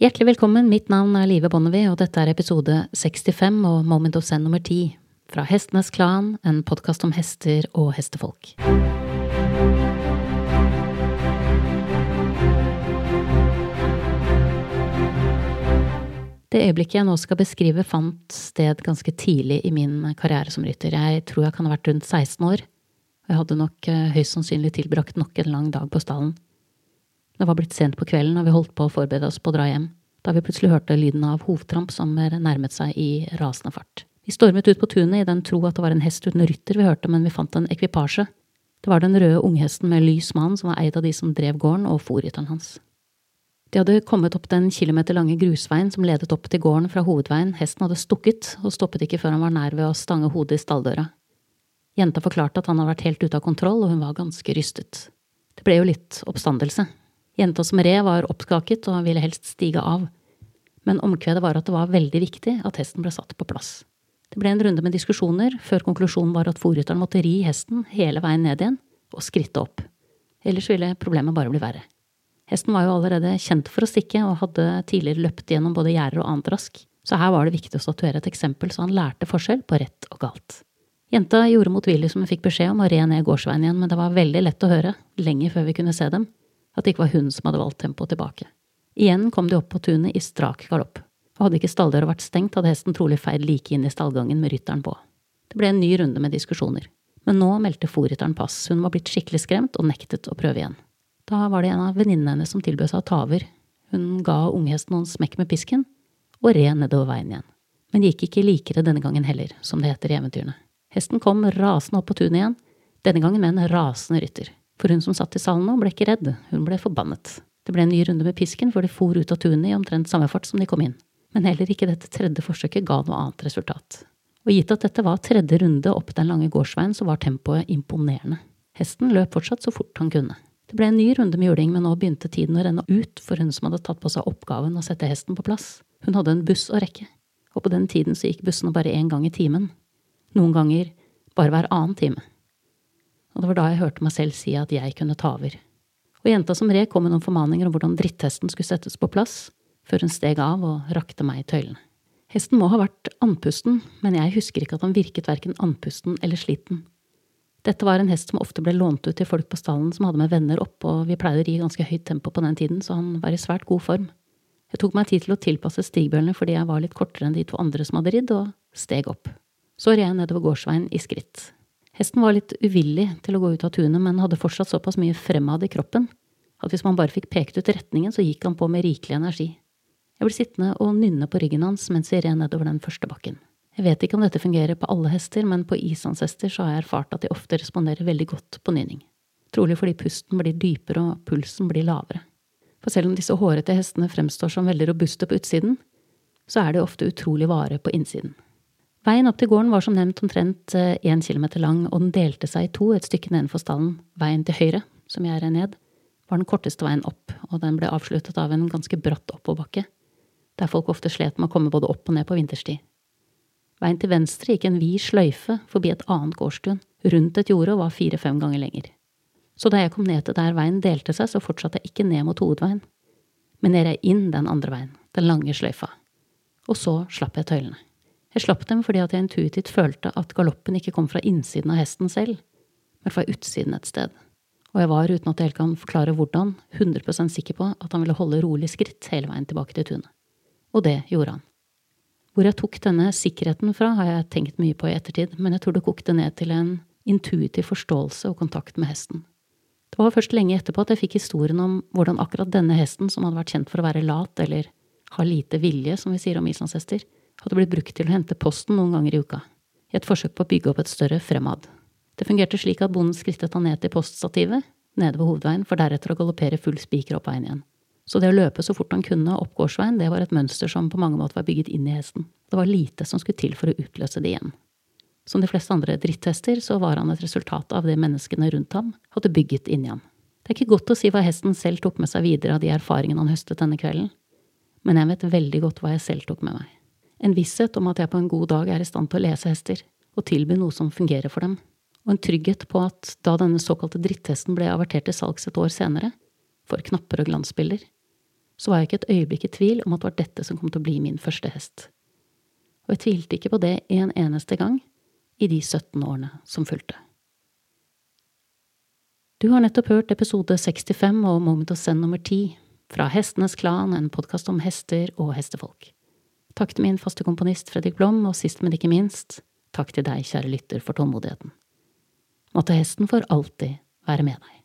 Hjertelig velkommen, mitt navn er Live Bonnevie, og dette er episode 65 og Moment of Zen nummer 10 fra Hestenes Klan, en podkast om hester og hestefolk. Det øyeblikket jeg nå skal beskrive, fant sted ganske tidlig i min karriere som rytter. Jeg tror jeg kan ha vært rundt 16 år, og jeg hadde nok eh, høyst sannsynlig tilbrakt nok en lang dag på stallen. Det var blitt sent på kvelden, og vi holdt på å forberede oss på å dra hjem, da vi plutselig hørte lyden av hovedtramp som nærmet seg i rasende fart. Vi stormet ut på tunet i den tro at det var en hest uten rytter vi hørte, men vi fant en ekvipasje. Det var den røde unghesten med lys mann som var eid av de som drev gården, og fòrrytteren hans. De hadde kommet opp den kilometer lange grusveien som ledet opp til gården fra hovedveien, hesten hadde stukket og stoppet ikke før han var nær ved å stange hodet i stalldøra. Jenta forklarte at han hadde vært helt ute av kontroll, og hun var ganske rystet. Det ble jo litt oppstandelse. Jenta som red var oppskaket og ville helst stige av, men omkvedet var at det var veldig viktig at hesten ble satt på plass. Det ble en runde med diskusjoner, før konklusjonen var at fòrrytteren måtte ri hesten hele veien ned igjen og skritte opp. Ellers ville problemet bare bli verre. Hesten var jo allerede kjent for å stikke og hadde tidligere løpt gjennom både gjerder og annet rask, så her var det viktig å statuere et eksempel så han lærte forskjell på rett og galt. Jenta gjorde motvillig som hun fikk beskjed om, og red ned gårdsveien igjen, men det var veldig lett å høre, lenge før vi kunne se dem, at det ikke var hun som hadde valgt tempoet tilbake. Igjen kom de opp på tunet i strak galopp, og hadde ikke stalldøra vært stengt, hadde hesten trolig feid like inn i stallgangen med rytteren på. Det ble en ny runde med diskusjoner, men nå meldte fòrrytteren pass, hun var blitt skikkelig skremt og nektet å prøve igjen. Da var det en av venninnene hennes som tilbød seg å ta over. Hun ga unghesten noen smekk med pisken, og red nedover veien igjen. Men det gikk ikke likere denne gangen heller, som det heter i eventyrene. Hesten kom rasende opp på tunet igjen, denne gangen med en rasende rytter. For hun som satt i salen nå, ble ikke redd, hun ble forbannet. Det ble en ny runde med pisken før de for ut av tunet i omtrent samme fart som de kom inn. Men heller ikke dette tredje forsøket ga noe annet resultat. Og gitt at dette var tredje runde opp den lange gårdsveien, så var tempoet imponerende. Hesten løp fortsatt så fort han kunne. Det ble en ny runde med juling, men nå begynte tiden å renne ut for hun som hadde tatt på seg oppgaven å sette hesten på plass. Hun hadde en buss å rekke, og på den tiden så gikk bussene bare én gang i timen. Noen ganger bare hver annen time. Og det var da jeg hørte meg selv si at jeg kunne ta over. Og jenta som red kom med noen formaninger om hvordan dritthesten skulle settes på plass, før hun steg av og rakte meg i tøylene. Hesten må ha vært andpusten, men jeg husker ikke at han virket verken andpusten eller sliten. Dette var en hest som ofte ble lånt ut til folk på stallen som hadde med venner opp, og vi pleide å ri ganske høyt tempo på den tiden, så han var i svært god form. Jeg tok meg tid til å tilpasse stigbjørnene fordi jeg var litt kortere enn de to andre som hadde ridd, og steg opp. Så red jeg nedover gårdsveien i skritt. Hesten var litt uvillig til å gå ut av tunet, men hadde fortsatt såpass mye fremad i kroppen at hvis man bare fikk pekt ut retningen, så gikk han på med rikelig energi. Jeg ble sittende og nynne på ryggen hans mens vi red nedover den første bakken. Jeg vet ikke om dette fungerer på alle hester, men på islandshester så har jeg erfart at de ofte responderer veldig godt på nynning. Trolig fordi pusten blir dypere og pulsen blir lavere. For selv om disse hårete hestene fremstår som veldig robuste på utsiden, så er de ofte utrolig vare på innsiden. Veien opp til gården var som nevnt omtrent én eh, kilometer lang, og den delte seg i to et stykke nedenfor stallen. Veien til høyre, som jeg red ned, var den korteste veien opp, og den ble avsluttet av en ganske bratt oppoverbakke, der folk ofte slet med å komme både opp og ned på vinterstid. Veien til venstre gikk en vid sløyfe forbi et annet gårdstun, rundt et jorde og var fire–fem ganger lenger. Så da jeg kom ned til der veien delte seg, så fortsatte jeg ikke ned mot hovedveien, men ned jeg inn den andre veien, den lange sløyfa. Og så slapp jeg tøylene. Jeg slapp dem fordi at jeg intuitivt følte at galoppen ikke kom fra innsiden av hesten selv, men fra utsiden et sted. Og jeg var, uten at jeg helt kan forklare hvordan, 100% sikker på at han ville holde rolig skritt hele veien tilbake til tunet. Og det gjorde han. Hvor jeg tok denne sikkerheten fra, har jeg tenkt mye på i ettertid, men jeg tror det kokte ned til en intuitiv forståelse og kontakt med hesten. Det var først lenge etterpå at jeg fikk historien om hvordan akkurat denne hesten, som hadde vært kjent for å være lat eller ha lite vilje, som vi sier om islandshester, hadde blitt brukt til å hente posten noen ganger i uka, i et forsøk på å bygge opp et større fremad. Det fungerte slik at bonden skrittet han ned til poststativet, nede ved hovedveien, for deretter å galoppere full spiker opp veien igjen. Så det å løpe så fort han kunne opp gårdsveien, det var et mønster som på mange måter var bygget inn i hesten. Det var lite som skulle til for å utløse det igjen. Som de fleste andre dritthester, så var han et resultat av det menneskene rundt ham hadde bygget inni ham. Det er ikke godt å si hva hesten selv tok med seg videre av de erfaringene han høstet denne kvelden, men jeg vet veldig godt hva jeg selv tok med meg. En visshet om at jeg på en god dag er i stand til å lese hester, og tilby noe som fungerer for dem, og en trygghet på at da denne såkalte dritthesten ble avertert til salgs et år senere, for knapper og glansbilder, så var jeg ikke et øyeblikk i tvil om at det var dette som kom til å bli min første hest. Og jeg tvilte ikke på det en eneste gang i de 17 årene som fulgte. Du har nettopp hørt episode 65 og Moment of Zen nummer 10 fra Hestenes Klan, en podkast om hester og hestefolk. Takk til min faste komponist Fredrik Blom, og sist, men ikke minst, takk til deg, kjære lytter, for tålmodigheten. Måtte hesten for alltid være med deg.